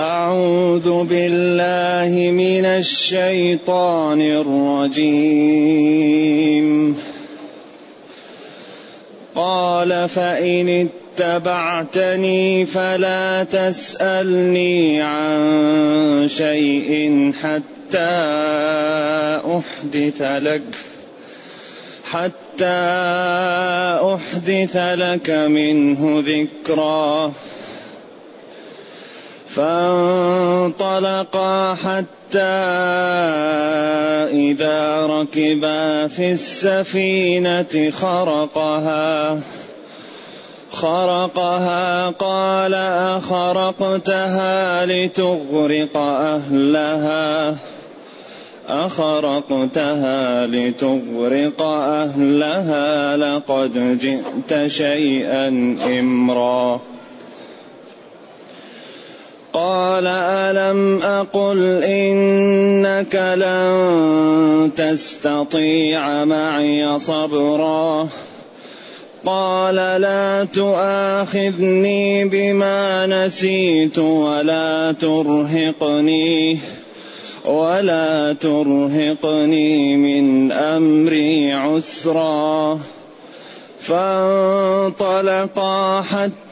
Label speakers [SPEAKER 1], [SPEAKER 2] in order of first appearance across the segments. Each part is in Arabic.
[SPEAKER 1] أعوذ بالله من الشيطان الرجيم. قال فإن اتبعتني فلا تسألني عن شيء حتى أحدث لك حتى أحدث لك منه ذكرًا. فانطلقا حتى إذا ركبا في السفينة خرقها. خرقها قال أخرقتها لتغرق أهلها. أخرقتها لتغرق أهلها لقد جئت شيئا إمرا. قال ألم أقل إنك لن تستطيع معي صبرا؟ قال لا تؤاخذني بما نسيت ولا ترهقني ولا ترهقني من أمري عسرا. فانطلقا حتى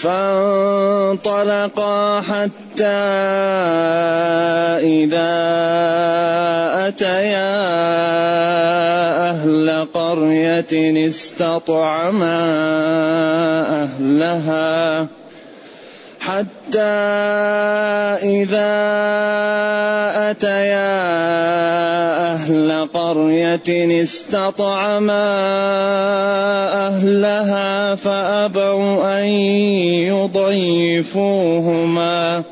[SPEAKER 1] فانطلقا حتى إذا أتيا أهل قرية استطعما أهلها حتى إذا أتيا قرية استطعما أهلها فأبوا أن يضيفوهما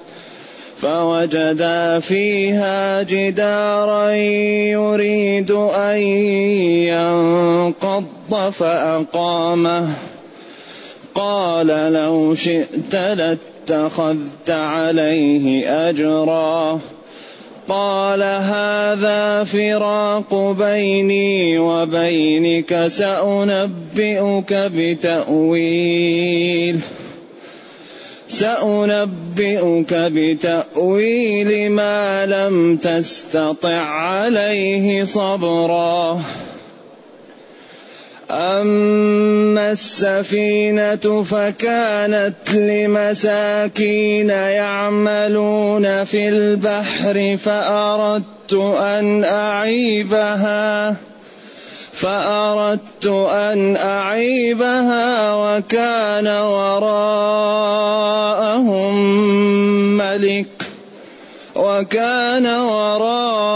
[SPEAKER 1] فوجدا فيها جدارا يريد أن ينقض فأقامه. قال لو شئت لاتخذت عليه أجرا. قال هذا فراق بيني وبينك سأنبئك بتأويل. سأنبئك بتأويل ما لم تستطع عليه صبرا. أما السفينة فكانت لمساكين يعملون في البحر فأردت أن أعيبها فأردت أن أعيبها وكان وراءهم ملك وكان وراءهم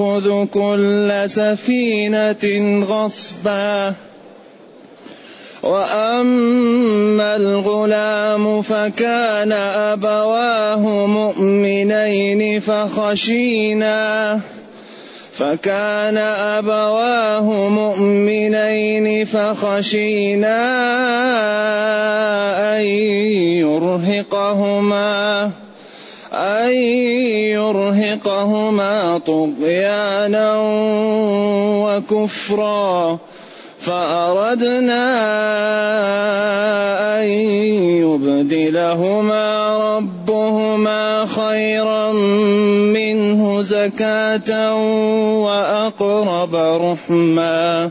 [SPEAKER 1] يأخذ كل سفينة غصبا. وأما الغلام فكان أبواه مؤمنين فخشينا. فكان أبواه مؤمنين فخشينا أن يرهقهما. أن يرهقهما طغيانا وكفرا. فأردنا أن يبدلهما ربهما خيرا منه زكاة وأقرب رحما.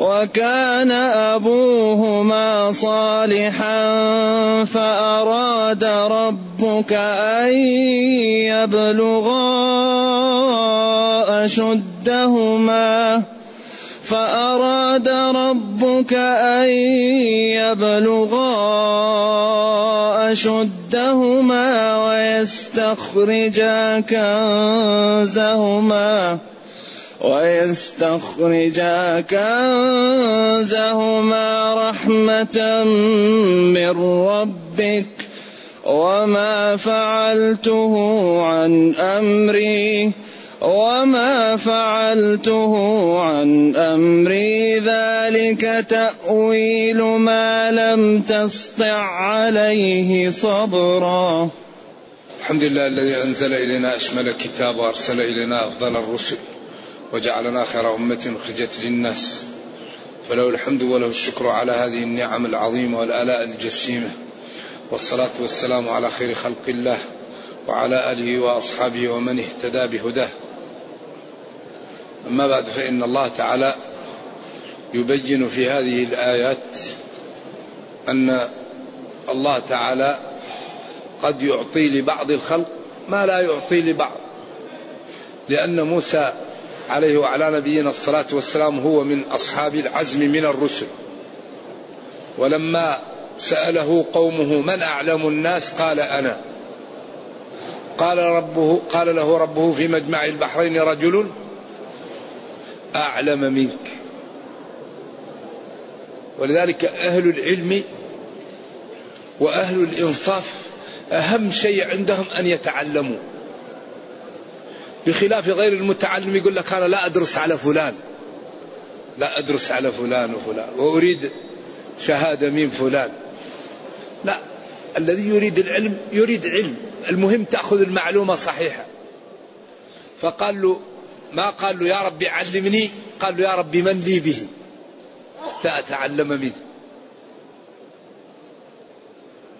[SPEAKER 1] وكان أبوهما صالحا فأراد ربك أن يبلغا أشدهما فأراد ربك أن يبلغا أشدهما ويستخرجا كنزهما ويستخرجا كنزهما رحمة من ربك وما فعلته عن أمري وما فعلته عن أمري ذلك تأويل ما لم تسطع عليه صبرا.
[SPEAKER 2] الحمد لله الذي أنزل إلينا أشمل الكتاب وأرسل إلينا أفضل الرسل. وجعلنا خير أمة أخرجت للناس. فله الحمد وله الشكر على هذه النعم العظيمة والآلاء الجسيمة. والصلاة والسلام على خير خلق الله وعلى آله وأصحابه ومن اهتدى بهداه. أما بعد فإن الله تعالى يبين في هذه الآيات أن الله تعالى قد يعطي لبعض الخلق ما لا يعطي لبعض. لأن موسى عليه وعلى نبينا الصلاة والسلام هو من أصحاب العزم من الرسل. ولما سأله قومه من أعلم الناس قال أنا. قال ربه قال له ربه في مجمع البحرين رجل أعلم منك. ولذلك أهل العلم وأهل الإنصاف أهم شيء عندهم أن يتعلموا. بخلاف غير المتعلم يقول لك أنا لا أدرس على فلان. لا أدرس على فلان وفلان. وأريد شهادة من فلان. لا الذي يريد العلم يريد علم. المهم تأخذ المعلومة صحيحة. فقال له ما قال له يا ربي علمني. قال له يا ربي من لي به؟ سأتعلم منه.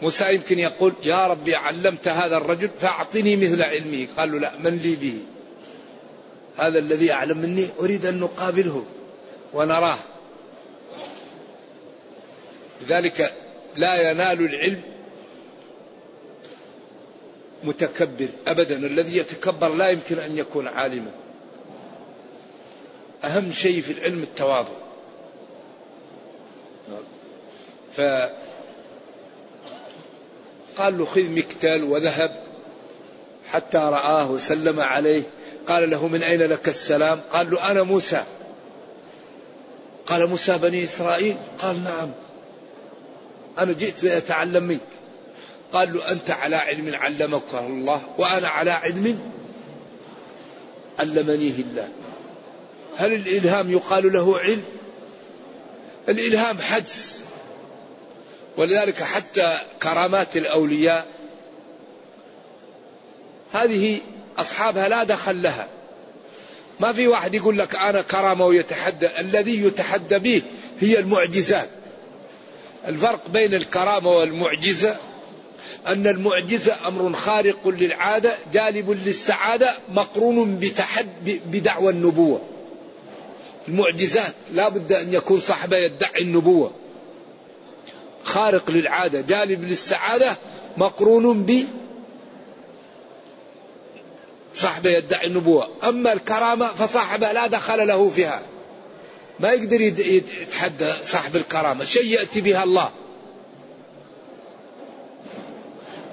[SPEAKER 2] موسى يمكن يقول يا ربي علمت هذا الرجل فأعطني مثل علمه قال له لا من لي به؟ هذا الذي أعلم مني أريد أن نقابله ونراه. لذلك لا ينال العلم متكبر أبدا. الذي يتكبر لا يمكن أن يكون عالما. أهم شيء في العلم التواضع. ف قال له خذ مكتل وذهب حتى رآه وسلم عليه. قال له من أين لك السلام؟ قال له أنا موسى. قال موسى بني إسرائيل؟ قال نعم. أنا جئت لأتعلم منك. قال له أنت على علم علمك الله وأنا على علم علمنيه الله. هل الإلهام يقال له علم؟ الإلهام حدس. ولذلك حتى كرامات الأولياء هذه أصحابها لا دخل لها. ما في واحد يقول لك أنا كرامة ويتحدى الذي يتحدى به هي المعجزات. الفرق بين الكرامة والمعجزة أن المعجزة أمر خارق للعادة جالب للسعادة مقرون بتحد بدعوى النبوة. المعجزات لا بد أن يكون صاحبه يدعي النبوة. خارق للعادة جالب للسعادة مقرون ب صاحبه يدعي النبوة. أما الكرامة فصاحبه لا دخل له فيها. ما يقدر يتحدى صاحب الكرامة. شيء يأتي بها الله.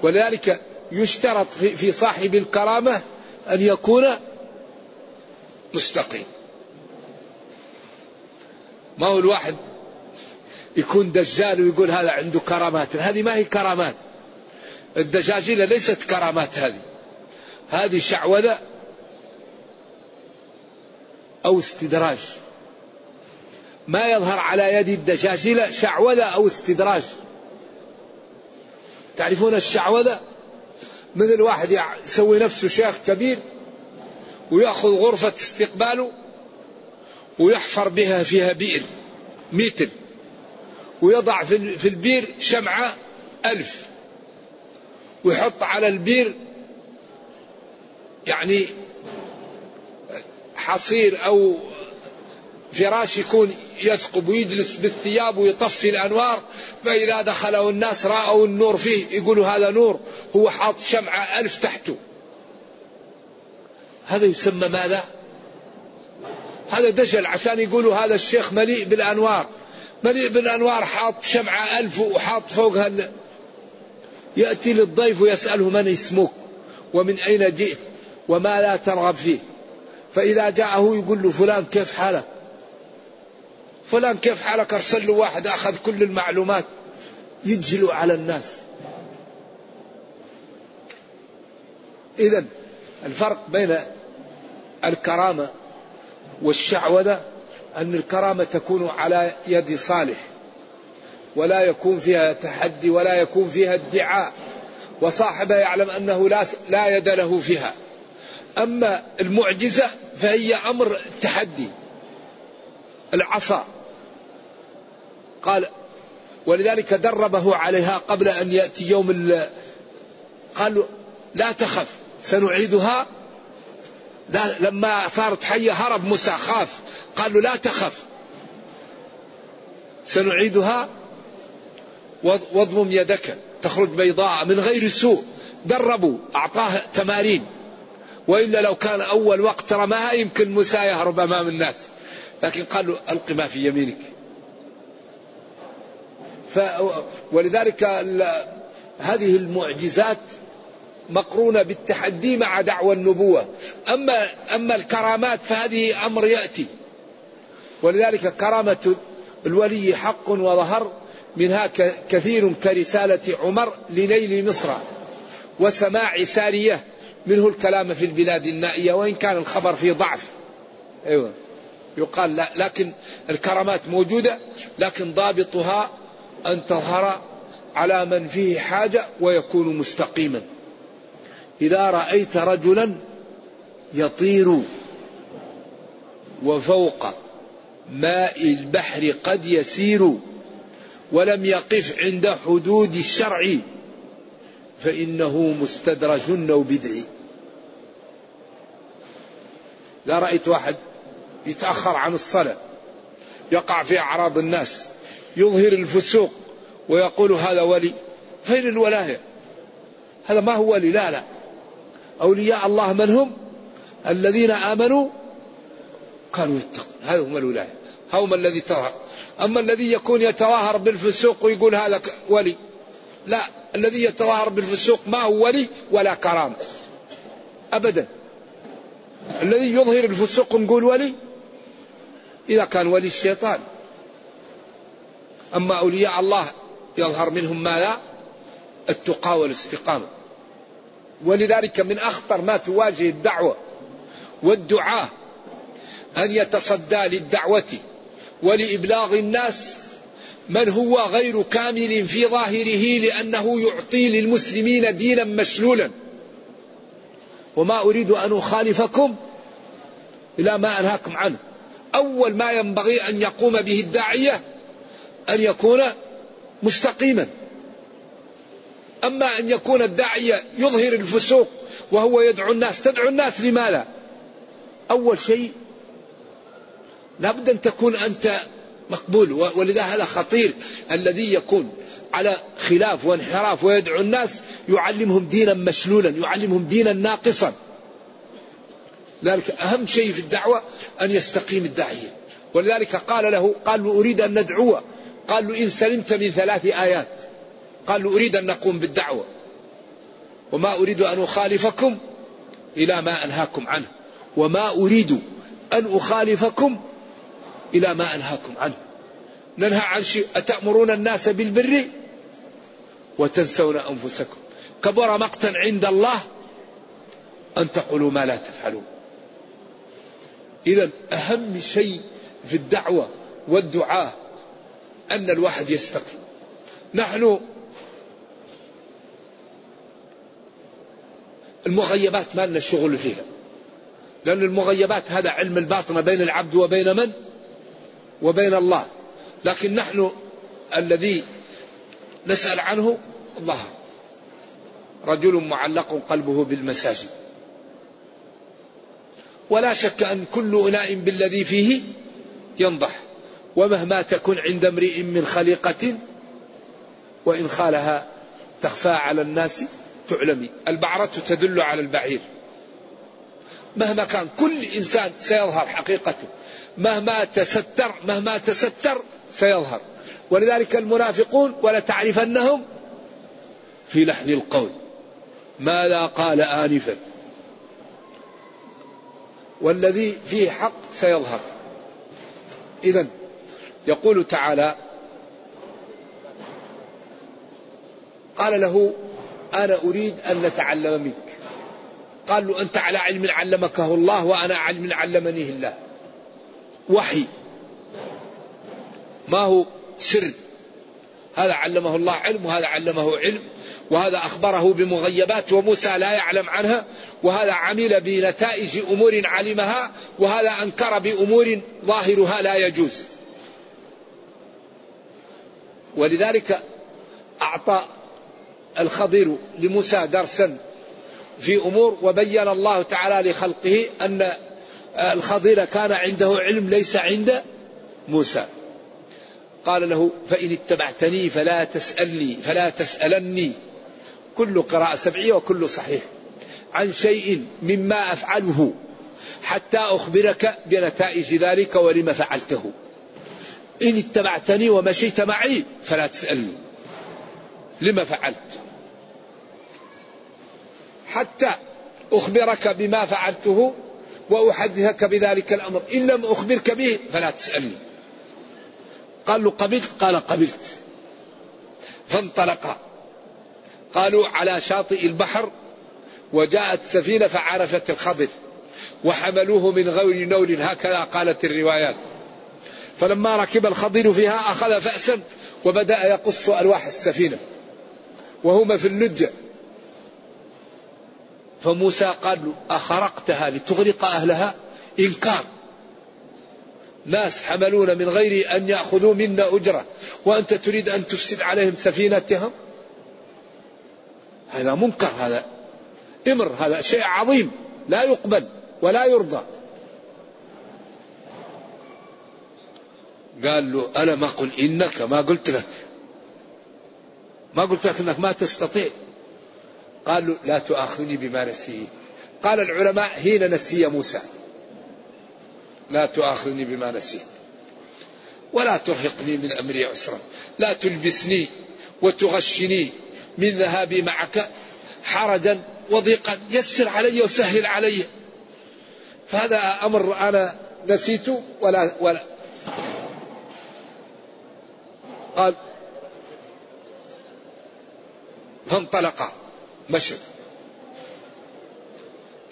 [SPEAKER 2] ولذلك يشترط في صاحب الكرامة أن يكون مستقيم. ما هو الواحد يكون دجال ويقول هذا عنده كرامات. هذه ما هي كرامات. الدجاجيل ليست كرامات هذه. هذه شعوذة أو استدراج. ما يظهر على يد الدجاجيل شعوذة أو استدراج. تعرفون الشعوذة؟ مثل واحد يسوي نفسه شيخ كبير ويأخذ غرفة استقباله ويحفر بها فيها بئر. متر ويضع في البير شمعة ألف ويحط على البير يعني حصير أو فراش يكون يثقب ويجلس بالثياب ويطفي الأنوار فإذا دخلوا الناس رأوا النور فيه يقولوا هذا نور هو حاط شمعة ألف تحته. هذا يسمى ماذا؟ هذا دجل عشان يقولوا هذا الشيخ مليء بالأنوار. مليء بالأنوار حاط شمعة ألف وحاط فوقها يأتي للضيف ويسأله من اسمك ومن أين جئت وما لا ترغب فيه. فإذا جاءه يقول له فلان كيف حالك؟ فلان كيف حالك؟ أرسل له واحد أخذ كل المعلومات يجهل على الناس. إذا الفرق بين الكرامة والشعوذة أن الكرامة تكون على يد صالح ولا يكون فيها تحدي ولا يكون فيها ادعاء وصاحبها يعلم أنه لا, لا يد له فيها. أما المعجزة فهي أمر تحدي العصا. قال ولذلك دربه عليها قبل أن يأتي يوم قال لا تخف سنعيدها. لا لما صارت حية هرب موسى خاف. قال له لا تخف. سنعيدها واضمم يدك. تخرج بيضاء من غير سوء. دربوا أعطاه تمارين. وإلا لو كان أول وقت رماها يمكن موسى يهرب أمام الناس. لكن قال له ألق ما في يمينك. ف ولذلك هذه المعجزات مقرونة بالتحدي مع دعوى النبوة. أما أما الكرامات فهذه أمر يأتي. ولذلك كرامة الولي حق وظهر منها كثير كرسالة عمر لنيل مصر وسماع سارية منه الكلام في البلاد النائية وإن كان الخبر فيه ضعف. أيوة. يقال لا لكن الكرامات موجودة لكن ضابطها أن تظهر على من فيه حاجة ويكون مستقيما. إذا رأيت رجلا يطير وفوق ماء البحر قد يسير ولم يقف عند حدود الشرع فإنه مستدرج أو بدعي لا رأيت واحد يتأخر عن الصلاة يقع في أعراض الناس يظهر الفسوق ويقول هذا ولي. فين الولاية؟ هذا ما هو ولي لا لا. أولياء الله من هم؟ الذين آمنوا؟ كانوا يتقون هذا هم الولاية. هم الذي تظهر أما الذي يكون يتظاهر بالفسوق ويقول هذا ولي. لا الذي يتظاهر بالفسوق ما هو ولي ولا كرامة. أبدا. الذي يظهر الفسوق نقول ولي إذا كان ولي الشيطان. أما أولياء الله يظهر منهم ما لا التقى والاستقامة. ولذلك من أخطر ما تواجه الدعوة والدعاة أن يتصدى للدعوة. ولإبلاغ الناس من هو غير كامل في ظاهره لأنه يعطي للمسلمين دينا مشلولا. وما أريد أن أخالفكم إلى ما أنهاكم عنه. أول ما ينبغي أن يقوم به الداعية أن يكون مستقيما. أما أن يكون الداعية يظهر الفسوق وهو يدعو الناس تدعو الناس لماذا؟ أول شيء لابد أن تكون أنت مقبول ولذا هذا خطير الذي يكون على خلاف وانحراف ويدعو الناس يعلمهم دينا مشلولا يعلمهم دينا ناقصا. ذلك أهم شيء في الدعوة أن يستقيم الداعية ولذلك قال له قال له أريد أن ندعو. قال له إن سلمت من ثلاث آيات. قال له أريد أن نقوم بالدعوة. وما أريد أن أخالفكم إلى ما أنهاكم عنه. وما أريد أن أخالفكم إلى ما أنهاكم عنه. ننهى عن شيء أتأمرون الناس بالبر؟ وتنسون أنفسكم. كبر مقتا عند الله أن تقولوا ما لا تفعلون. إذا أهم شيء في الدعوة والدعاء أن الواحد يستقيم. نحن المغيبات ما لنا شغل فيها. لأن المغيبات هذا علم الباطنة بين العبد وبين من؟ وبين الله. لكن نحن الذي نسأل عنه الله. رجل معلق قلبه بالمساجد. ولا شك أن كل إناء بالذي فيه ينضح. ومهما تكن عند امرئ من خليقة وإن خالها تخفى على الناس تعلمي. البعرة تدل على البعير. مهما كان كل إنسان سيظهر حقيقته. مهما تستر مهما تستر سيظهر. ولذلك المنافقون ولتعرفنهم في لحن القول. ماذا قال آنفا؟ والذي فيه حق سيظهر. إذا يقول تعالى قال له أنا أريد أن نتعلم منك. قال له أنت على علم علمكه الله وأنا علم علمنيه الله. وحي. ما هو سر. هذا علمه الله علم وهذا علمه علم وهذا أخبره بمغيبات وموسى لا يعلم عنها وهذا عمل بنتائج أمور علمها وهذا أنكر بأمور ظاهرها لا يجوز. ولذلك أعطى الخضر لموسى درسا في أمور وبين الله تعالى لخلقه أن الخضر كان عنده علم ليس عند موسى. قال له فإن اتبعتني فلا تسألني فلا تسألني. كل قراءة سبعية وكل صحيح. عن شيء مما أفعله حتى أخبرك بنتائج ذلك ولم فعلته. إن اتبعتني ومشيت معي فلا تسألني. لما فعلت؟ حتى أخبرك بما فعلته وأحدثك بذلك الأمر. إن لم أخبرك به فلا تسألني. قال له قبلت؟ قال قبلت. فانطلقا قالوا على شاطئ البحر وجاءت سفينة فعرفت الخضر وحملوه من غير نول. هكذا قالت الروايات. فلما ركب الخضر فيها أخذ فأسا وبدأ يقص ألواح السفينة. وهما في اللجة فموسى قال له أخرقتها لتغرق أهلها؟ إنكار. ناس حملونا من غير أن يأخذوا منا أجرة. وأنت تريد أن تفسد عليهم سفينتهم؟ هذا منكر هذا إمر هذا شيء عظيم. لا يقبل ولا يرضى. قال له أنا ما قل إنك ما قلت لك. ما قلت لك أنك ما تستطيع. قال له لا تؤاخذني بما نسيت. قال العلماء حين نسي موسى. لا تؤاخذني بما نسيت. ولا ترهقني من أمري عسرا. لا تلبسني وتغشني من ذهابي معك حرجا وضيقا. يسر علي وسهل علي. فهذا أمر أنا نسيته ولا ولا قال فانطلقا مشوا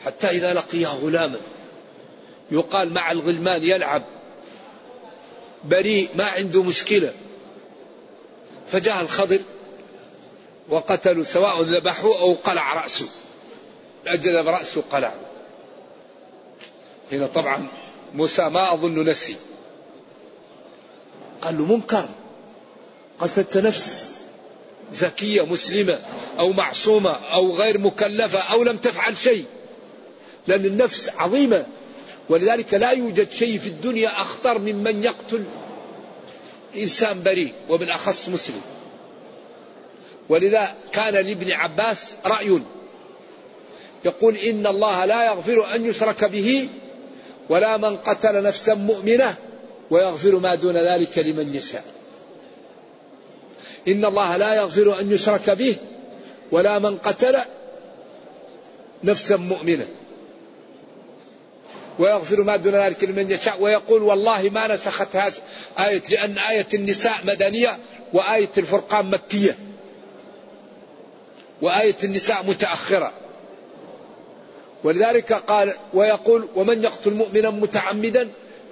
[SPEAKER 2] حتى إذا لقيا غلاما يقال مع الغلمان يلعب بريء ما عنده مشكلة. فجاء الخضر وقتلوا سواء ذبحوه أو قلع رأسه. أجل رأسه قلع. هنا طبعا موسى ما أظن نسي قال له منكر قتلت نفس. زكية مسلمة أو معصومة أو غير مكلفة أو لم تفعل شيء. لأن النفس عظيمة. ولذلك لا يوجد شيء في الدنيا أخطر ممن يقتل إنسان بريء وبالأخص مسلم. ولذا كان لابن عباس رأي. يقول إن الله لا يغفر أن يشرك به ولا من قتل نفسا مؤمنة ويغفر ما دون ذلك لمن يشاء. إن الله لا يغفر أن يشرك به ولا من قتل نفسا مؤمنة. ويغفر ما دون ذلك لمن يشاء ويقول والله ما نسخت هذه آية لأن آية النساء مدنية وآية الفرقان مكية. وآية النساء متأخرة. ولذلك قال ويقول ومن يقتل مؤمنا متعمدا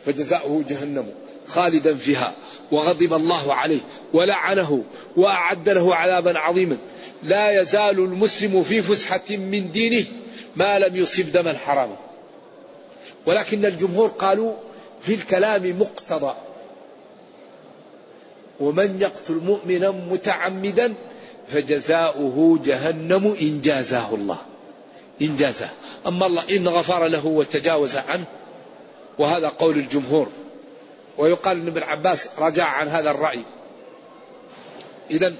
[SPEAKER 2] فجزاؤه جهنم. خالدا فيها وغضب الله عليه ولعنه وأعد له عذابا عظيما. لا يزال المسلم في فسحة من دينه ما لم يصب دما حراما. ولكن الجمهور قالوا في الكلام مقتضى. ومن يقتل مؤمنا متعمدا فجزاؤه جهنم إن جازاه الله. إن جازاه. أما الله إن غفر له وتجاوز عنه وهذا قول الجمهور. ويقال أن ابن عباس رجع عن هذا الرأي. إذا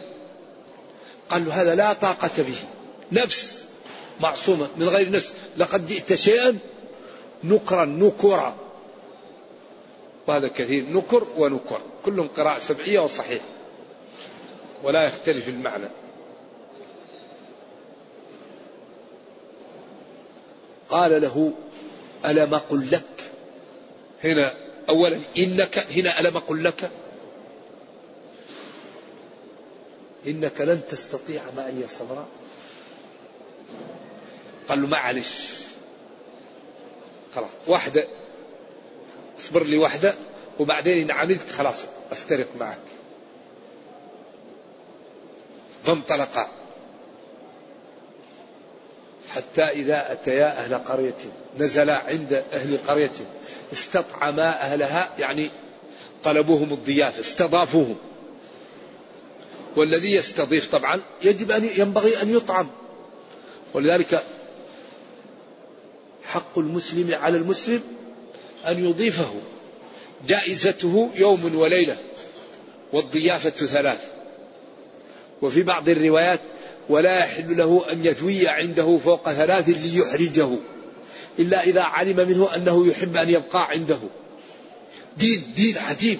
[SPEAKER 2] قال له هذا لا طاقة به. نفس معصومة من غير نفس. لقد جئت شيئا نكرا نكرا. وهذا كثير نكر ونكر. كلهم قراءة سبعية وصحيح. ولا يختلف المعنى. قال له ألم أقل لك؟ هنا أولا إنك هنا ألم أقل لك إنك لن تستطيع معي صبرا. قال له معلش. خلاص واحدة اصبر لي واحدة وبعدين إن عملت خلاص أفترق معك. فانطلقا حتى إذا أتيا أهل قرية نزلا عند أهل قرية استطعما أهلها يعني طلبوهم الضيافة استضافوهم. والذي يستضيف طبعا يجب أن ينبغي أن يطعم. ولذلك حق المسلم على المسلم أن يضيفه. جائزته يوم وليلة والضيافة ثلاث. وفي بعض الروايات ولا يحل له أن يثوي عنده فوق ثلاث ليحرجه إلا إذا علم منه أنه يحب أن يبقى عنده. دين دين عجيب.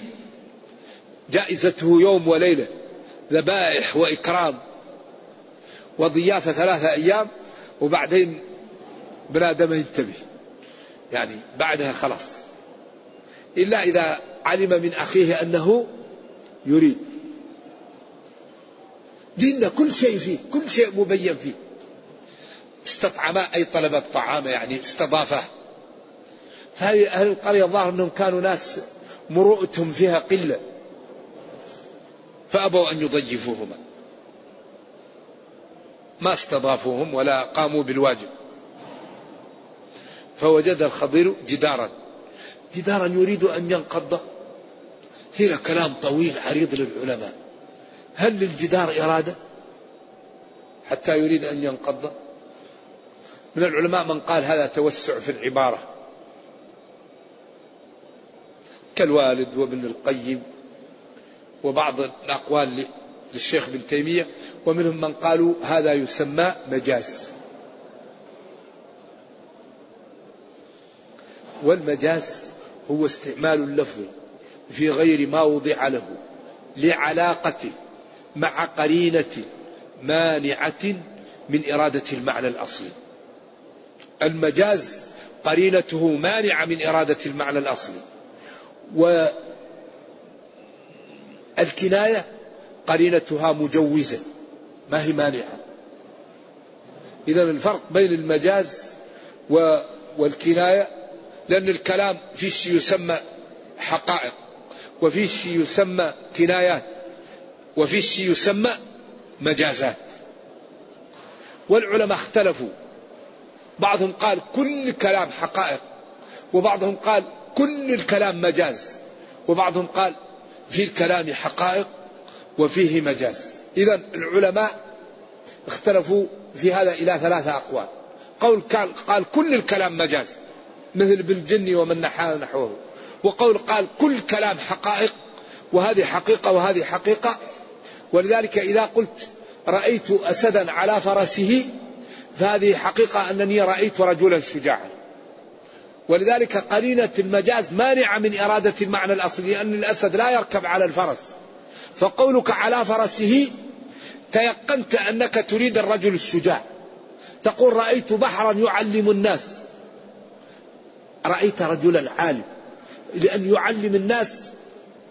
[SPEAKER 2] جائزته يوم وليلة ذبائح وإكرام وضيافة ثلاثة أيام وبعدين بنادم ينتبه. يعني بعدها خلاص. إلا إذا علم من أخيه أنه يريد. ديننا كل شيء فيه كل شيء مبين فيه. استطعم أي طلب الطعام يعني استضافه. هذه أهل القرية الظاهر أنهم كانوا ناس مروءتهم فيها قلة. فأبوا أن يضيفوهما. ما استضافوهم ولا قاموا بالواجب. فوجد الخضير جدارا. جدارا يريد أن ينقض. هنا كلام طويل عريض للعلماء. هل للجدار إرادة حتى يريد أن ينقض؟ من العلماء من قال هذا توسع في العبارة. كالوالد وابن القيم وبعض الأقوال للشيخ ابن تيمية ومنهم من قالوا هذا يسمى مجاز. والمجاز هو استعمال اللفظ في غير ما وضع له لعلاقة مع قرينة مانعة من إرادة المعنى الأصلي المجاز قرينته مانعة من إرادة المعنى الأصلي والكناية قرينتها مجوزة ما هي مانعة. إذا الفرق بين المجاز والكناية لأن الكلام في شيء يسمى حقائق وفي شيء يسمى كنايات. وفي شيء يسمى مجازات. والعلماء اختلفوا. بعضهم قال كل كلام حقائق وبعضهم قال كل الكلام مجاز وبعضهم قال في الكلام حقائق وفيه مجاز. إذا العلماء اختلفوا في هذا إلى ثلاثة أقوال. قول قال, قال كل الكلام مجاز مثل بالجن ومن نحى نحوه. وقول قال كل كلام حقائق وهذه حقيقة وهذه حقيقة ولذلك إذا قلت رأيت أسدا على فرسه فهذه حقيقة أنني رأيت رجلا شجاعا. ولذلك قرينة المجاز مانعة من إرادة المعنى الأصلي لأن الأسد لا يركب على الفرس. فقولك على فرسه تيقنت أنك تريد الرجل الشجاع. تقول رأيت بحرا يعلم الناس. رأيت رجلا عالم لأن يعلم الناس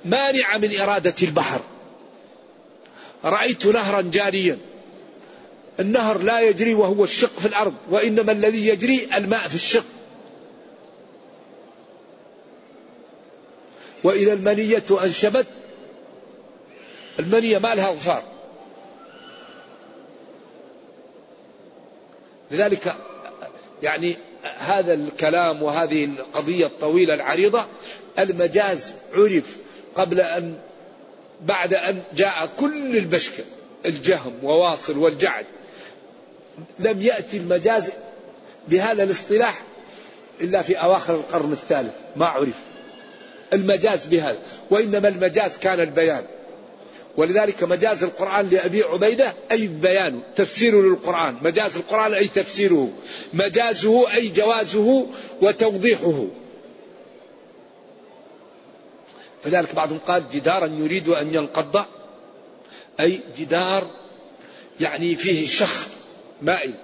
[SPEAKER 2] مانع من إرادة البحر. رأيت نهرا جاريا. النهر لا يجري وهو الشق في الأرض وإنما الذي يجري الماء في الشق. وإذا المنية أنشبت المنية ما لها ظفار. لذلك يعني هذا الكلام وهذه القضية الطويلة العريضة المجاز عرف قبل أن بعد أن جاء كل البشكة الجهم وواصل والجعد. لم يأتي المجاز بهذا الاصطلاح إلا في أواخر القرن الثالث ما عرف. المجاز بهذا وإنما المجاز كان البيان. ولذلك مجاز القرآن لأبي عبيدة أي بيانه تفسيره للقرآن. مجاز القرآن أي تفسيره. مجازه أي جوازه وتوضيحه. فذلك بعضهم قال جدارا يريد أن ينقض أي جدار يعني فيه شخ مائي.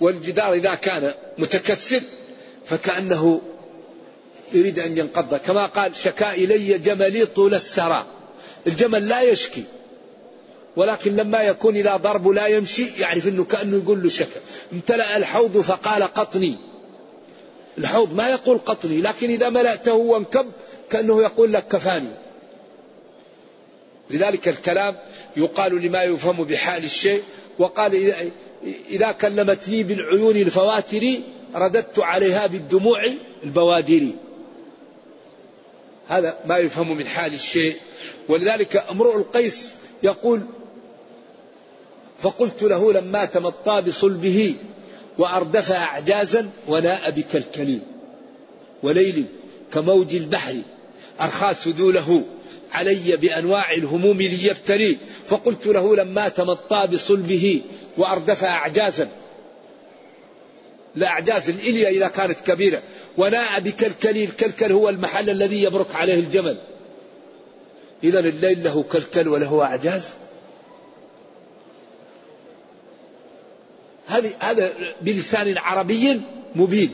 [SPEAKER 2] والجدار إذا كان متكسر فكأنه يريد أن ينقض. كما قال شكا إلي جملي طول السرى الجمل لا يشكي ولكن لما يكون إذا ضرب لا يمشي يعرف أنه كأنه يقول له شكا. امتلأ الحوض فقال قطني. الحوض ما يقول قطني لكن إذا ملأته وانكب كأنه يقول لك كفاني. لذلك الكلام يقال لما يفهم بحال الشيء وقال إذا كلمتني بالعيون الفواتر رددت عليها بالدموع البوادر. هذا ما يفهم من حال الشيء. ولذلك امرؤ القيس يقول فقلت له لما تمطى بصلبه وأردف أعجازا وناء بكالكليم وليل كموج البحر أرخى سدوله علي بأنواع الهموم ليبتلي. فقلت له لما تمطى بصلبه وأردف أعجازا. الأعجاز الإلية إذا كانت كبيرة. وناء بكلكل الكلكل هو المحل الذي يبرك عليه الجمل. إذا الليل له كلكل وله أعجاز. هذه هذا بلسان عربي مبين.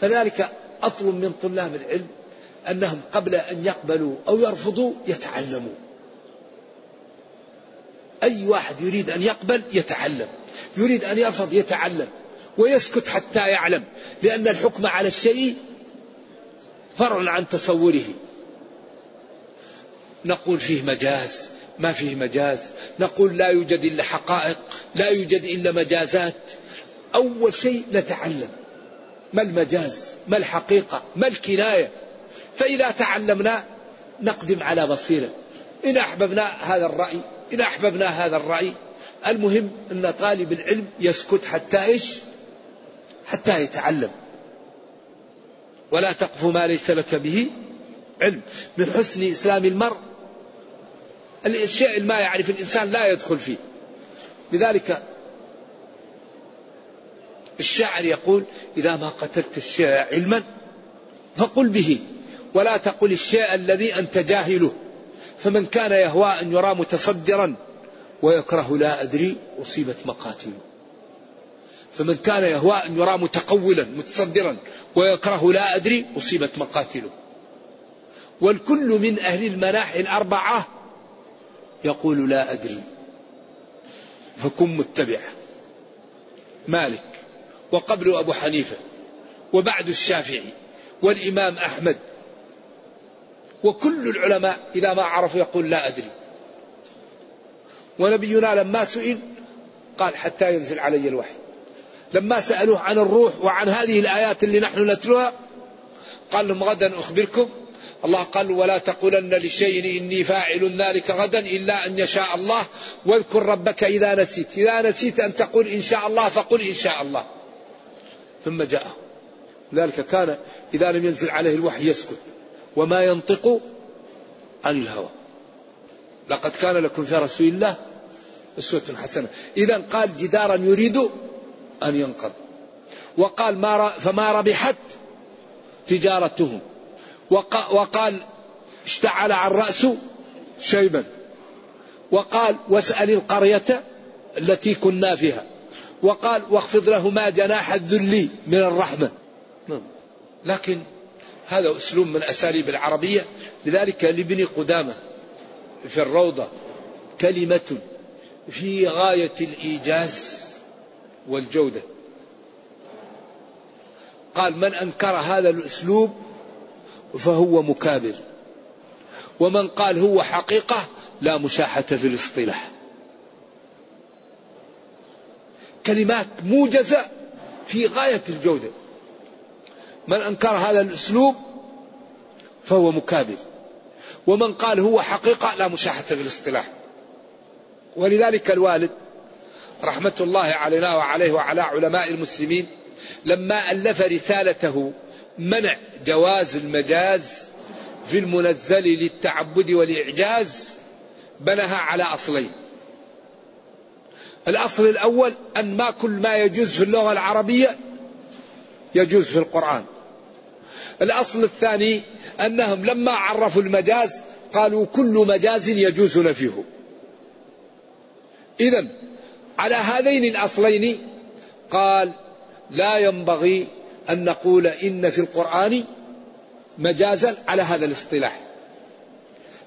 [SPEAKER 2] فذلك أطلب من طلاب العلم أنهم قبل أن يقبلوا أو يرفضوا يتعلموا. أي واحد يريد أن يقبل يتعلم يريد أن يرفض يتعلم ويسكت حتى يعلم لأن الحكم على الشيء فرع عن تصوره. نقول فيه مجاز ما فيه مجاز. نقول لا يوجد إلا حقائق. لا يوجد إلا مجازات. أول شيء نتعلم ما المجاز ما الحقيقة ما الكناية. فإذا تعلمنا نقدم على بصيرة. إن أحببنا هذا الرأي إن أحببنا هذا الرأي المهم أن طالب العلم يسكت حتى إيش؟ حتى يتعلم. ولا تقف ما ليس لك به علم. من حسن إسلام المرء الشيء ما يعرف الإنسان لا يدخل فيه. لذلك الشاعر يقول إذا ما قتلت الشيء علما فقل به ولا تقل الشيء الذي أنت جاهله فمن كان يهوى أن يرى متصدرا ويكره لا أدري أصيبت مقاتله فمن كان يهوى أن يرى متقولا متصدرا ويكره لا أدري أصيبت مقاتله والكل من أهل المناحي الأربعة يقول لا أدري. فكن متبع مالك وقبل أبو حنيفة وبعد الشافعي والإمام أحمد. وكل العلماء إذا ما عرفوا يقول لا أدري. ونبينا لما سئل قال حتى ينزل علي الوحي. لما سألوه عن الروح وعن هذه الآيات اللي نحن نتلوها قال لهم غدا أخبركم الله قال ولا تقولن لشيء إني فاعل ذلك غدا إلا أن يشاء الله واذكر ربك إذا نسيت. إذا نسيت أن تقول إن شاء الله فقل إن شاء الله. ثم جاءه ذلك كان إذا لم ينزل عليه الوحي يسكت. وما ينطق عن الهوى. لقد كان لكم في رسول الله أسوة حسنة. إذا قال جدارا يريد أن ينقض. وقال ما فما ربحت تجارتهم. وقال اشتعل عن رأسه شيبا. وقال واسأل القرية التي كنا فيها. وقال واخفض لهما جناح الذل من الرحمة. نعم. لكن هذا أسلوب من أساليب العربية. لذلك لابن قدامة في الروضة كلمة في غاية الإيجاز والجودة. قال من أنكر هذا الأسلوب فهو مكابر. ومن قال هو حقيقة لا مشاحة في الاصطلاح. كلمات موجزة في غاية الجودة. من أنكر هذا الأسلوب فهو مكابر. ومن قال هو حقيقة لا مشاحة في الاصطلاح. ولذلك الوالد رحمة الله علينا وعليه وعلى علماء المسلمين لما ألف رسالته منع جواز المجاز في المنزل للتعبد والإعجاز بناها على أصلين. الأصل الأول أن ما كل ما يجوز في اللغة العربية يجوز في القرآن. الأصل الثاني أنهم لما عرفوا المجاز قالوا كل مجاز يجوز نفيه. إذا على هذين الأصلين قال لا ينبغي أن نقول إن في القرآن مجازا على هذا الاصطلاح.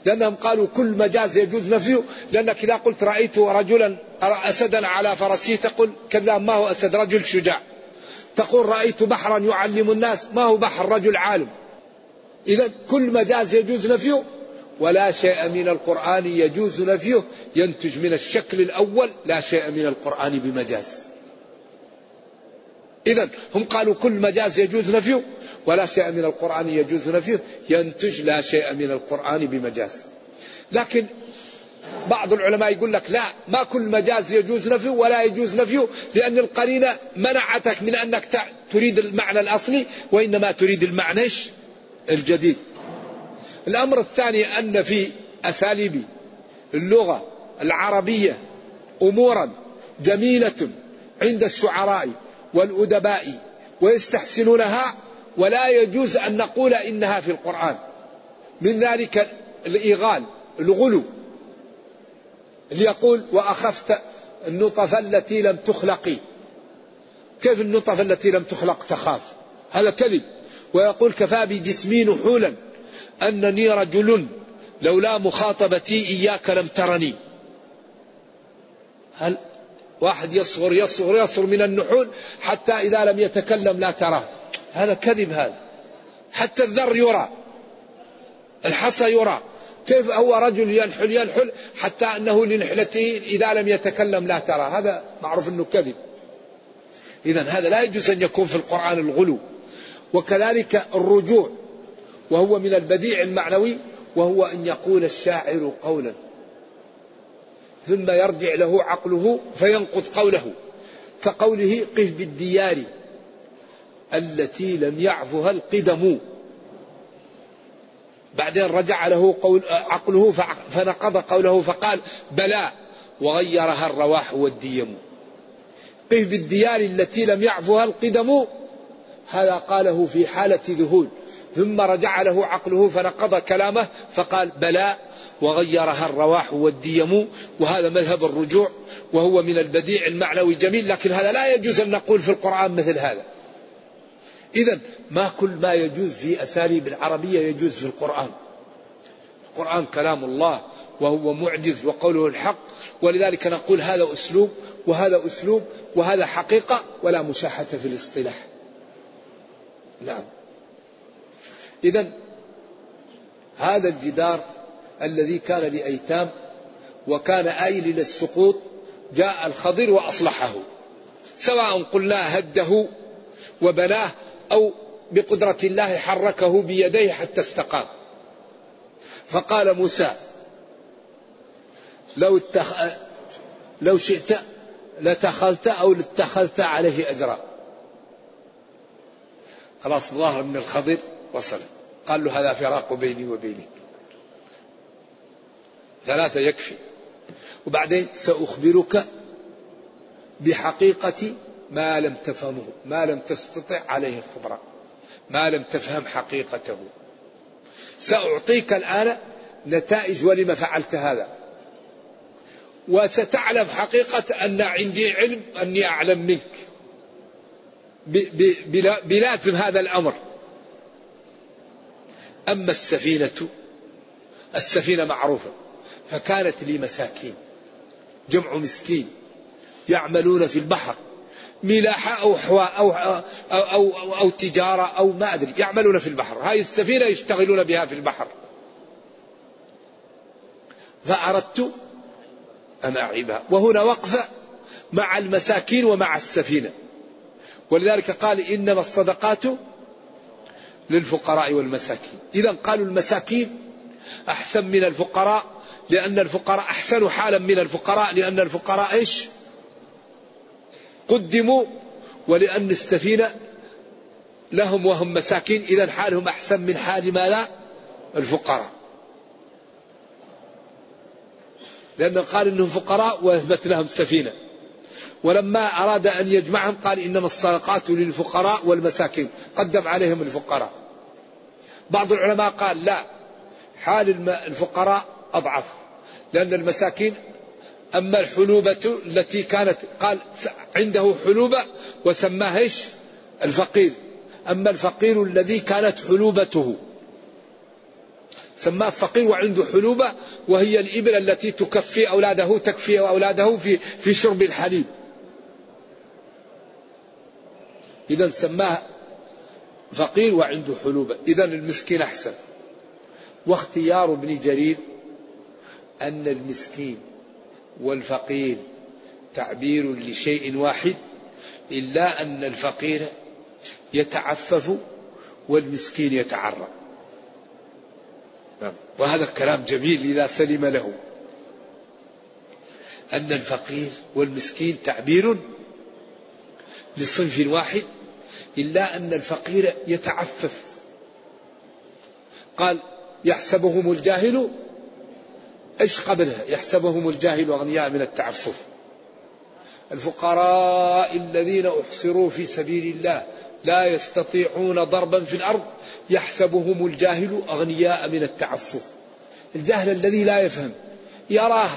[SPEAKER 2] لأنهم قالوا كل مجاز يجوز نفيه لأنك إذا قلت رأيت رجلا أسدا على فرسه تقول كذا ما هو أسد؟ رجل شجاع. تقول رأيت بحرا يعلم الناس ما هو بحر؟ رجل عالم. إذا كل مجاز يجوز نفيه ولا شيء من القرآن يجوز نفيه. ينتج من الشكل الأول لا شيء من القرآن بمجاز. إذا هم قالوا كل مجاز يجوز نفيه ولا شيء من القرآن يجوز نفيه ينتج لا شيء من القرآن بمجاز. لكن بعض العلماء يقول لك لا ما كل مجاز يجوز نفيه ولا يجوز نفيه لأن القرينة منعتك من أنك تريد المعنى الأصلي وإنما تريد المعنى الجديد. الأمر الثاني أن في أساليب اللغة العربية أمورا جميلة عند الشعراء والأدباء ويستحسنونها ولا يجوز أن نقول إنها في القرآن. من ذلك الإيغال الغلو. اللي يقول وأخفت النطف التي لم تخلقي كيف النطف التي لم تخلق تخاف؟ هذا كذب. ويقول كفى بجسمي نحولا أنني رجل لولا مخاطبتي إياك لم ترني. هل واحد يصغر يصغر يصغر من النحول حتى إذا لم يتكلم لا تراه هذا كذب هذا. حتى الذر يرى. الحصى يرى. كيف هو رجل ينحل ينحل حتى أنه لنحلته إذا لم يتكلم لا ترى. هذا معروف أنه كذب. إذا هذا لا يجوز أن يكون في القرآن الغلو. وكذلك الرجوع. وهو من البديع المعنوي. وهو أن يقول الشاعر قولا. ثم يرجع له عقله فينقض قوله كقوله قف بالديار التي لم يعفها القدم. بعدين رجع له قول عقله فنقض قوله فقال بلى وغيرها الرواح والديم. قف بالديار التي لم يعفها القدم؟ هذا قاله في حالة ذهول. ثم رجع له عقله فنقض كلامه فقال بلى وغيرها الرواح والديم وهذا مذهب الرجوع وهو من البديع المعنوي جميل لكن هذا لا يجوز أن نقول في القرآن مثل هذا. إذا ما كل ما يجوز في أساليب العربية يجوز في القرآن. القرآن كلام الله وهو معجز وقوله الحق ولذلك نقول هذا أسلوب وهذا أسلوب وهذا حقيقة ولا مشاحة في الاصطلاح. نعم. إذا هذا الجدار الذي كان لأيتام وكان آيل للسقوط جاء الخضر وأصلحه. سواء قلنا هده وبناه أو بقدرة الله حركه بيديه حتى استقام. فقال موسى لو اتخ... لو شئت لاتخذت أو لاتخذت عليه أجرا. خلاص ظاهر من الخضر وصل. قال له هذا فراق بيني وبينك. ثلاثة يكفي. وبعدين سأخبرك بحقيقة ما لم تفهمه ما لم تستطع عليه الخبرة ما لم تفهم حقيقته. سأعطيك الآن نتائج ولم فعلت هذا. وستعلم حقيقة أن عندي علم أني أعلم منك. بلازم هذا الأمر. أما السفينة السفينة معروفة. فكانت لي مساكين. جمع مسكين. يعملون في البحر. ملاحة أو حواء أو, أو, أو, أو, أو تجارة أو ما أدري. يعملون في البحر. هاي السفينة يشتغلون بها في البحر. فأردت أن أعيبها. وهنا وقفة مع المساكين ومع السفينة. ولذلك قال إنما الصدقات للفقراء والمساكين. إذا قالوا المساكين أحسن من الفقراء لأن الفقراء أحسن حالا من الفقراء لأن الفقراء إيش؟ قدموا ولأن السفينة لهم وهم مساكين إذا حالهم أحسن من حال ما لا الفقراء. لأنه قال إنهم فقراء وأثبت لهم سفينة. ولما أراد أن يجمعهم قال إنما الصدقات للفقراء والمساكين. قدم عليهم الفقراء. بعض العلماء قال لا حال الفقراء أضعف. لأن المساكين أما الحلوبة التي كانت قال عنده حلوبة وسماها إيش؟ الفقير. أما الفقير الذي كانت حلوبته سماه فقير وعنده حلوبة وهي الإبل التي تكفي أولاده تكفي أولاده في في شرب الحليب. إذا سماه فقير وعنده حلوبة. إذا المسكين أحسن. واختيار ابن جرير أن المسكين والفقير تعبير لشيء واحد إلا أن الفقير يتعفف والمسكين يتعرى نعم. وهذا الكلام جميل إذا سلم له. أن الفقير والمسكين تعبير لصنف واحد إلا أن الفقير يتعفف. قال يحسبهم الجاهل إيش قبلها يحسبهم الجاهل أغنياء من التعفف. الفقراء الذين أحصروا في سبيل الله لا يستطيعون ضربا في الأرض يحسبهم الجاهل أغنياء من التعفف. الجاهل الذي لا يفهم يراه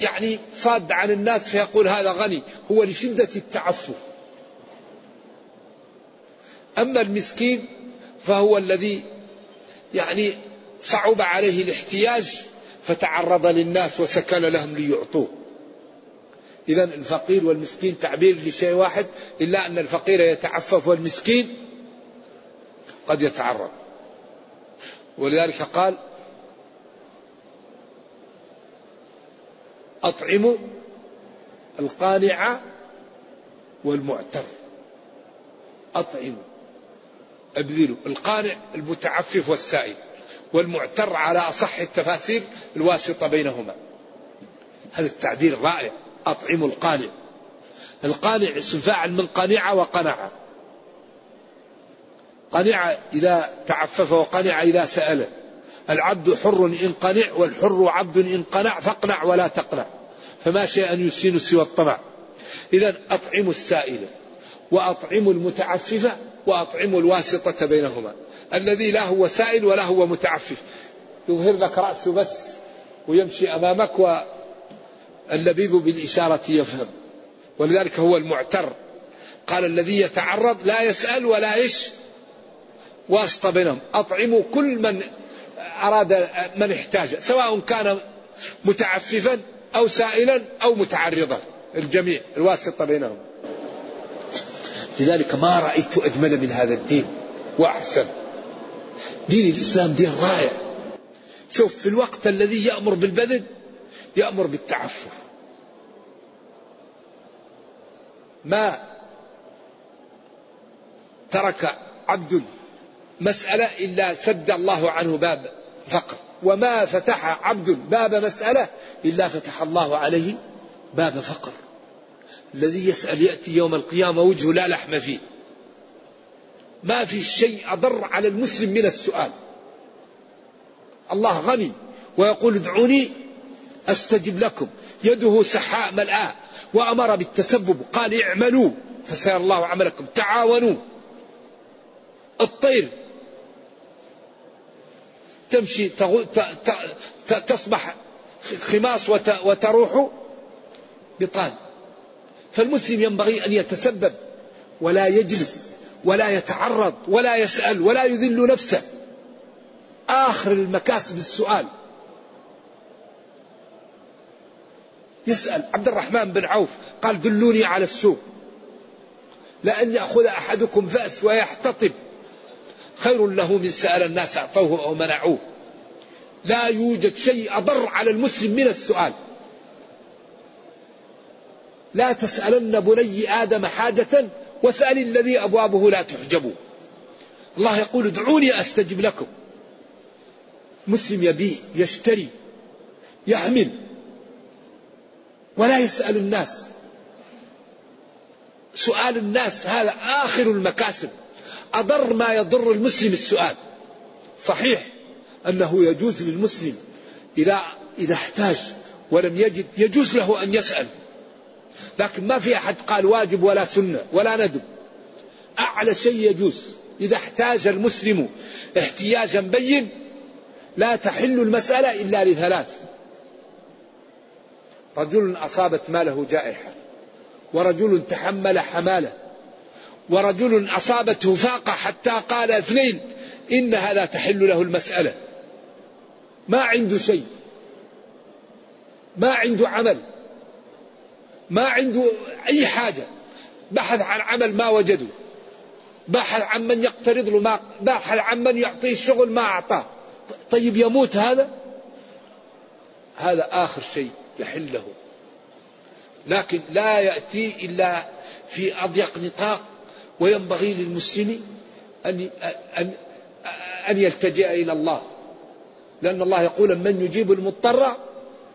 [SPEAKER 2] يعني صاد عن الناس فيقول هذا غني هو لشدة التعفف. أما المسكين فهو الذي يعني صعب عليه الاحتياج فتعرض للناس وسكن لهم ليعطوه. إذا الفقير والمسكين تعبير لشيء واحد إلا أن الفقير يتعفف والمسكين قد يتعرض. ولذلك قال أطعموا القانع والمعتر. أطعموا أبذلوا القانع المتعفف والسائل. والمعتر على أصح التفاسير الواسطة بينهما. هذا التعبير رائع. أطعم القانع. القانع اسم فاعل من قنع وقنع قنع إذا تعفف وقنع إذا سأل العبد حر إن قنع والحر عبد إن قنع فاقنع ولا تقنع. فما شيء أن يسين سوى الطمع. إذا أطعموا السائل. وأطعموا المتعفف. وأطعموا الواسطة بينهما. الذي لا هو سائل ولا هو متعفف. يظهر لك رأسه بس ويمشي أمامك واللبيب بالإشارة يفهم. ولذلك هو المعتر. قال الذي يتعرض لا يسأل ولا إيش؟ واسطة بينهم. أطعموا كل من أراد من احتاج. سواء كان متعففا أو سائلا أو متعرضا. الجميع الواسطة بينهم. لذلك ما رأيت أجمل من هذا الدين. وأحسن. دين الإسلام دين رائع. شوف في الوقت الذي يأمر بالبذل يأمر بالتعفف. ما ترك عبد مسألة إلا سد الله عنه باب فقر وما فتح عبد باب مسألة إلا فتح الله عليه باب فقر الذي يسأل يأتي يوم القيامة وجهه لا لحم فيه. ما في شيء أضر على المسلم من السؤال. الله غني ويقول ادعوني أستجب لكم. يده سحاء ملآء وأمر بالتسبب. قال اعملوا فسيرى الله عملكم. تعاونوا. الطير تمشي تصبح خماس وتروح بطان فالمسلم ينبغي أن يتسبب ولا يجلس. ولا يتعرض ولا يسأل ولا يذل نفسه. آخر المكاسب السؤال. يسأل عبد الرحمن بن عوف قال دلوني على السوق. لأن يأخذ أحدكم فأس ويحتطب. خير له من سأل الناس أعطوه أو منعوه. لا يوجد شيء أضر على المسلم من السؤال. لا تسألن بني آدم حاجة واسأل الذي أبوابه لا تحجب. الله يقول ادعوني أستجب لكم. مسلم يبيع يشتري يحمل ولا يسأل الناس. سؤال الناس هذا آخر المكاسب. أضر ما يضر المسلم السؤال. صحيح أنه يجوز للمسلم إذا إذا احتاج ولم يجد يجوز له أن يسأل. لكن ما في أحد قال واجب ولا سنة ولا ندب. أعلى شيء يجوز. إذا احتاج المسلم احتياجا بين لا تحل المسألة إلا لثلاث. رجل أصابت ماله جائحة ورجل تحمل حمالة ورجل أصابته فاقة حتى قال اثنين إنها لا تحل له المسألة. ما عنده شيء. ما عنده عمل. ما عنده أي حاجة. بحث عن عمل ما وجده بحث عن من يقترض له ما بحث عن من يعطيه الشغل ما أعطاه. طيب يموت هذا؟ هذا آخر شيء يحل له. لكن لا يأتي إلا في أضيق نطاق وينبغي للمسلم أن أن أن يلتجئ إلى الله. لأن الله يقول من يجيب المضطر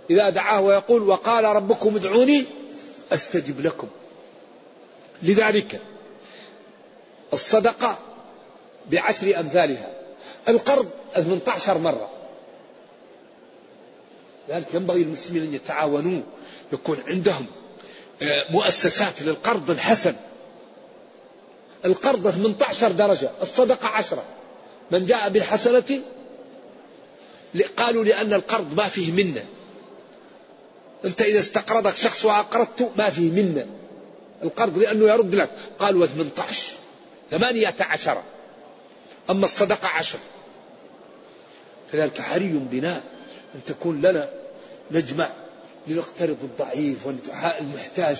[SPEAKER 2] إذا دعاه ويقول وقال ربكم ادعوني أستجب لكم. لذلك الصدقة بعشر أمثالها. القرض 18 مرة. لذلك ينبغي للمسلمين أن يتعاونوا يكون عندهم آه، مؤسسات للقرض الحسن. القرض 18 درجة الصدقة عشرة. من جاء بالحسنة قالوا لأن القرض ما فيه منة. أنت إذا استقرضك شخص وأقرضته ما فيه منة. القرض لأنه يرد لك. قالوا 18 ثمانية عشر. أما الصدقة عشر. فذلك حري بنا أن تكون لنا نجمع لنقترض الضعيف ونحاء المحتاج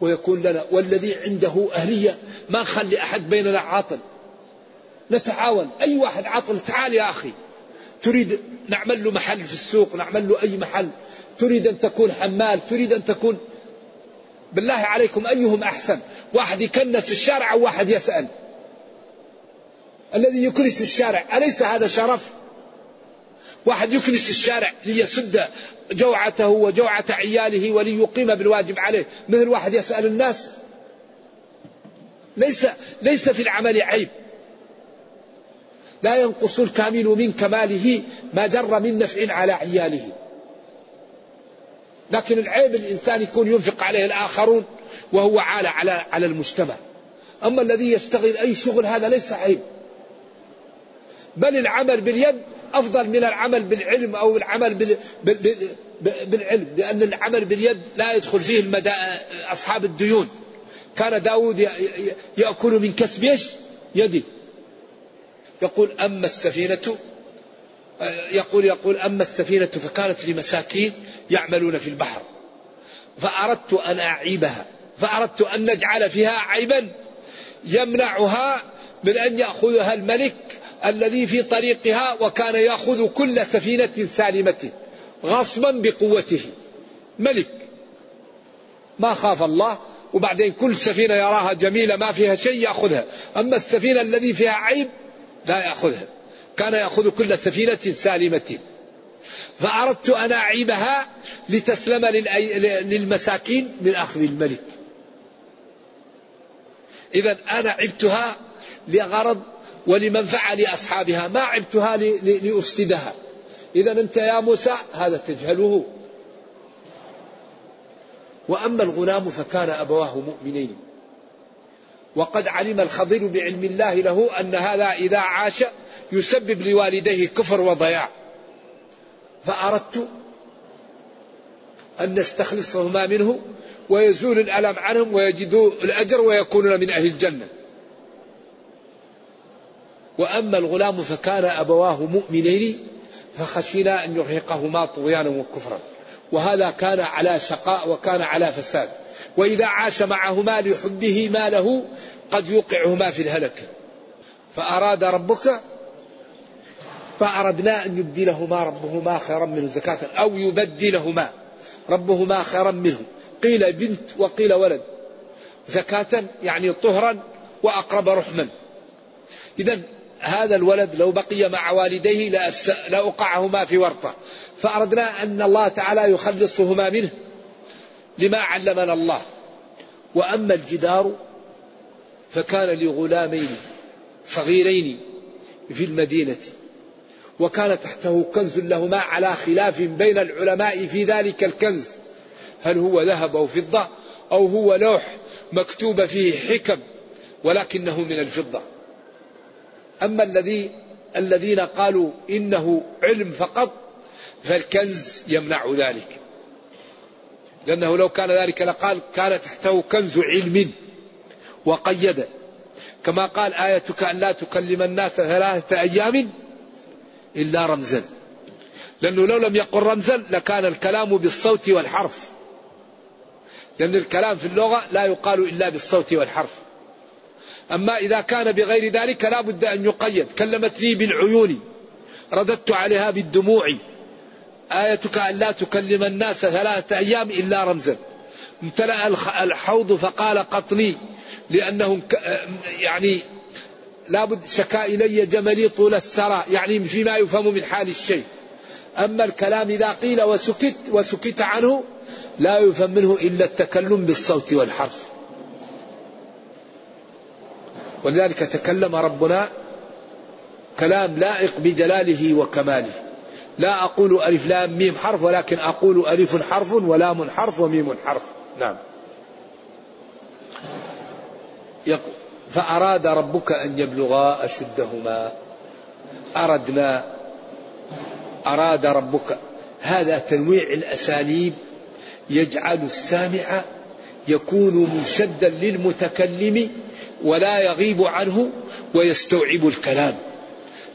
[SPEAKER 2] ويكون لنا والذي عنده أهلية ما نخلي أحد بيننا عاطل. نتعاون. أي واحد عاطل تعال يا أخي. تريد نعمل له محل في السوق نعمل له أي محل. تريد أن تكون حمال تريد أن تكون بالله عليكم أيهم أحسن؟ واحد يكنس الشارع أو واحد يسأل؟ الذي يكنس الشارع أليس هذا شرف؟ واحد يكنس الشارع ليسد جوعته وجوعة عياله وليقيم بالواجب عليه مثل واحد يسأل الناس؟ ليس ليس في العمل عيب. لا ينقص الكامل من كماله ما جر من نفع على عياله. لكن العيب الإنسان يكون ينفق عليه الآخرون وهو عالة على على المجتمع. أما الذي يشتغل أي شغل هذا ليس عيب. بل العمل باليد أفضل من العمل بالعلم أو العمل بال... بال... بالعلم لأن العمل باليد لا يدخل فيه المدا... أصحاب الديون. كان داود يأكل من كسب يده يقول أما السفينة يقول يقول أما السفينة فكانت لمساكين يعملون في البحر فأردت أن أعيبها فأردت أن نجعل فيها عيبا يمنعها من أن يأخذها الملك الذي في طريقها وكان يأخذ كل سفينة سالمة غصبا بقوته. ملك ما خاف الله وبعدين كل سفينة يراها جميلة ما فيها شيء يأخذها أما السفينة الذي فيها عيب لا يأخذها. كان يأخذ كل سفينة سالمة. فأردت أن أعيبها لتسلم للمساكين من أخذ الملك. إذا أنا عبتها لغرض ولمنفعة لأصحابها ما عبتها لأفسدها. إذا أنت يا موسى هذا تجهله. وأما الغلام فكان أبواه مؤمنين. وقد علم الخضر بعلم الله له أن هذا إذا عاش يسبب لوالديه كفر وضياع. فأردت أن نستخلصهما منه ويزول الألم عنهم ويجدوا الأجر ويكونون من أهل الجنة. وأما الغلام فكان أبواه مؤمنين فخشينا أن يرهقهما طغيانا وكفرا. وهذا كان على شقاء وكان على فساد. وإذا عاش معهما لحبه ما له قد يوقعهما في الهلك. فأراد ربك فأردنا أن يبدلهما ربهما خيرا منه زكاة أو يبدلهما ربهما خيرا منه. قيل بنت وقيل ولد. زكاة يعني طهرا وأقرب رحما. إذا هذا الولد لو بقي مع والديه لأوقعهما في ورطة. فأردنا أن الله تعالى يخلصهما منه. لما علمنا الله. وأما الجدار فكان لغلامين صغيرين في المدينة وكان تحته كنز لهما على خلاف بين العلماء في ذلك الكنز. هل هو ذهب أو فضة؟ أو هو لوح مكتوب فيه حكم ولكنه من الفضة. أما الذي الذين قالوا إنه علم فقط فالكنز يمنع ذلك. لأنه لو كان ذلك لقال كان تحته كنز علم وقيد. كما قال آيتك أن لا تكلم الناس ثلاثة أيام إلا رمزا. لأنه لو لم يقل رمزا لكان الكلام بالصوت والحرف. لأن الكلام في اللغة لا يقال إلا بالصوت والحرف. أما إذا كان بغير ذلك لا بد أن يقيد. كلمتني بالعيون. رددت عليها بالدموع. آيتك أن لا تكلم الناس ثلاثة أيام إلا رمزا. امتلأ الحوض فقال قطني لأنه يعني لابد شكا إلي جملي طول السرى يعني فيما يفهم من حال الشيء. أما الكلام إذا قيل وسكت وسكت عنه لا يفهم منه إلا التكلم بالصوت والحرف. ولذلك تكلم ربنا كلام لائق بجلاله وكماله. لا أقول ألف لام ميم حرف ولكن أقول ألف حرف ولام حرف وميم حرف. نعم. فأراد ربك أن يبلغا أشدهما. أردنا أراد ربك. هذا تنويع الأساليب يجعل السامع يكون منشدا للمتكلم ولا يغيب عنه ويستوعب الكلام.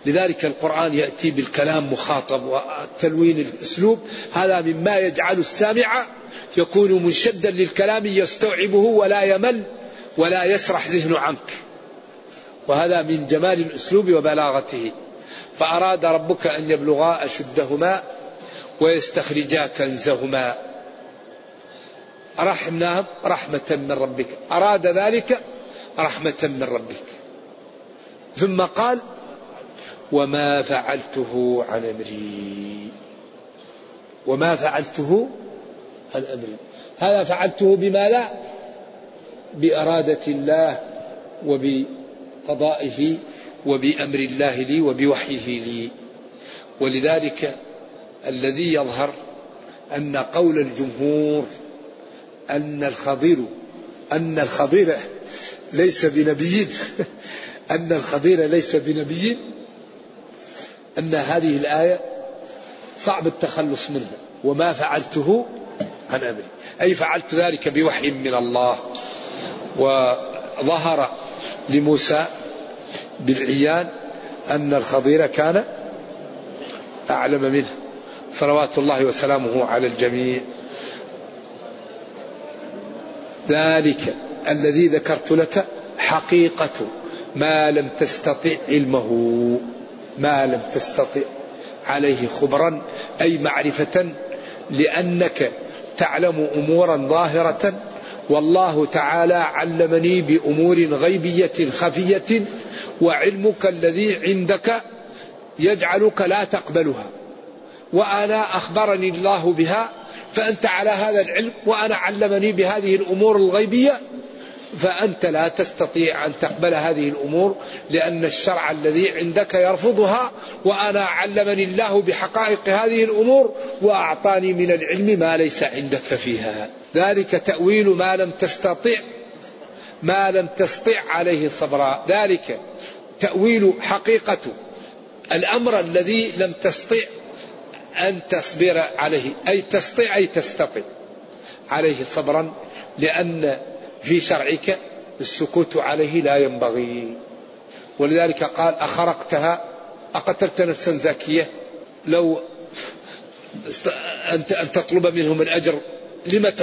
[SPEAKER 2] لذلك القرآن يأتي بالكلام مخاطب وتلوين الأسلوب. هذا مما يجعل السامع يكون منشدا للكلام يستوعبه ولا يمل ولا يسرح ذهنه عنك. وهذا من جمال الأسلوب وبلاغته. فأراد ربك أن يبلغا أشدهما ويستخرجا كنزهما. رحمناهم رحمة من ربك. أراد ذلك رحمة من ربك. ثم قال وما فعلته عن أمري. وما فعلته عن أمري. هذا فعلته بما لا؟ بإرادة الله وبقضائه وبأمر الله لي وبوحيه لي. ولذلك الذي يظهر أن قول الجمهور أن الخضير أن الخضير ليس بنبي. أن الخضير ليس بنبي. أن هذه الآية صعب التخلص منها وما فعلته عن أمري. أي فعلت ذلك بوحي من الله وظهر لموسى بالعيان أن الخضير كان أعلم منه. صلوات الله وسلامه على الجميع. ذلك الذي ذكرت لك حقيقة ما لم تستطع علمه. ما لم تستطع عليه خبرا أي معرفة لأنك تعلم أمورا ظاهرة. والله تعالى علمني بأمور غيبية خفية وعلمك الذي عندك يجعلك لا تقبلها. وأنا أخبرني الله بها فأنت على هذا العلم وأنا علمني بهذه الأمور الغيبية. فأنت لا تستطيع أن تقبل هذه الأمور لأن الشرع الذي عندك يرفضها وأنا علمني الله بحقائق هذه الأمور وأعطاني من العلم ما ليس عندك فيها. ذلك تأويل ما لم تستطع ما لم تستطع عليه صبرا. ذلك تأويل حقيقة. الأمر الذي لم تستطع أن تصبر عليه أي تستطيع أي تستطيع عليه صبرا لأن في شرعك السكوت عليه لا ينبغي. ولذلك قال أخرقتها أقتلت نفسا زكية لو أن تطلب منهم الأجر لما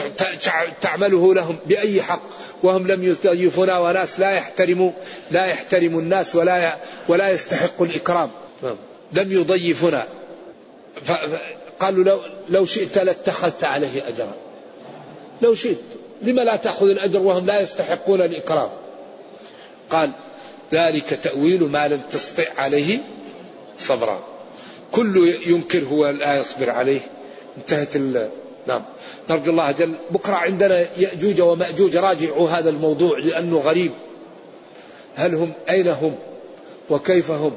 [SPEAKER 2] تعمله لهم بأي حق؟ وهم لم يضيفونا وناس لا يحترموا لا يحترم الناس ولا ولا يستحق الإكرام. لم يضيفنا قالوا لو لو شئت لاتخذت عليه أجرا. لو شئت. لما لا تأخذ الأجر وهم لا يستحقون الإكرام؟ قال ذلك تأويل ما لم تستطع عليه صبرا. كل ينكر هو لا يصبر عليه. انتهت ال... نعم. نرجو الله جل بكرة عندنا يأجوج ومأجوج راجعوا هذا الموضوع لأنه غريب. هل هم أين هم؟ وكيف هم؟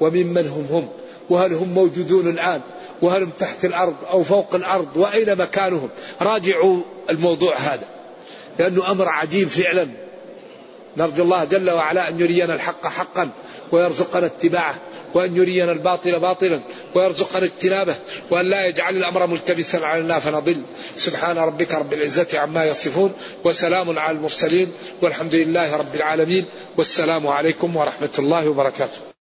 [SPEAKER 2] وممن هم هم؟ وهل هم موجودون الآن؟ وهل هم تحت الأرض أو فوق الأرض؟ وأين مكانهم؟ راجعوا الموضوع هذا لأنه أمر عجيب فعلا. نرجو الله جل وعلا أن يرينا الحق حقا ويرزقنا اتباعه وأن يرينا الباطل باطلا ويرزقنا اجتنابه وأن لا يجعل الأمر ملتبسا علينا فنضل. سبحان ربك رب العزة عما يصفون وسلام على المرسلين والحمد لله رب العالمين والسلام عليكم ورحمة الله وبركاته.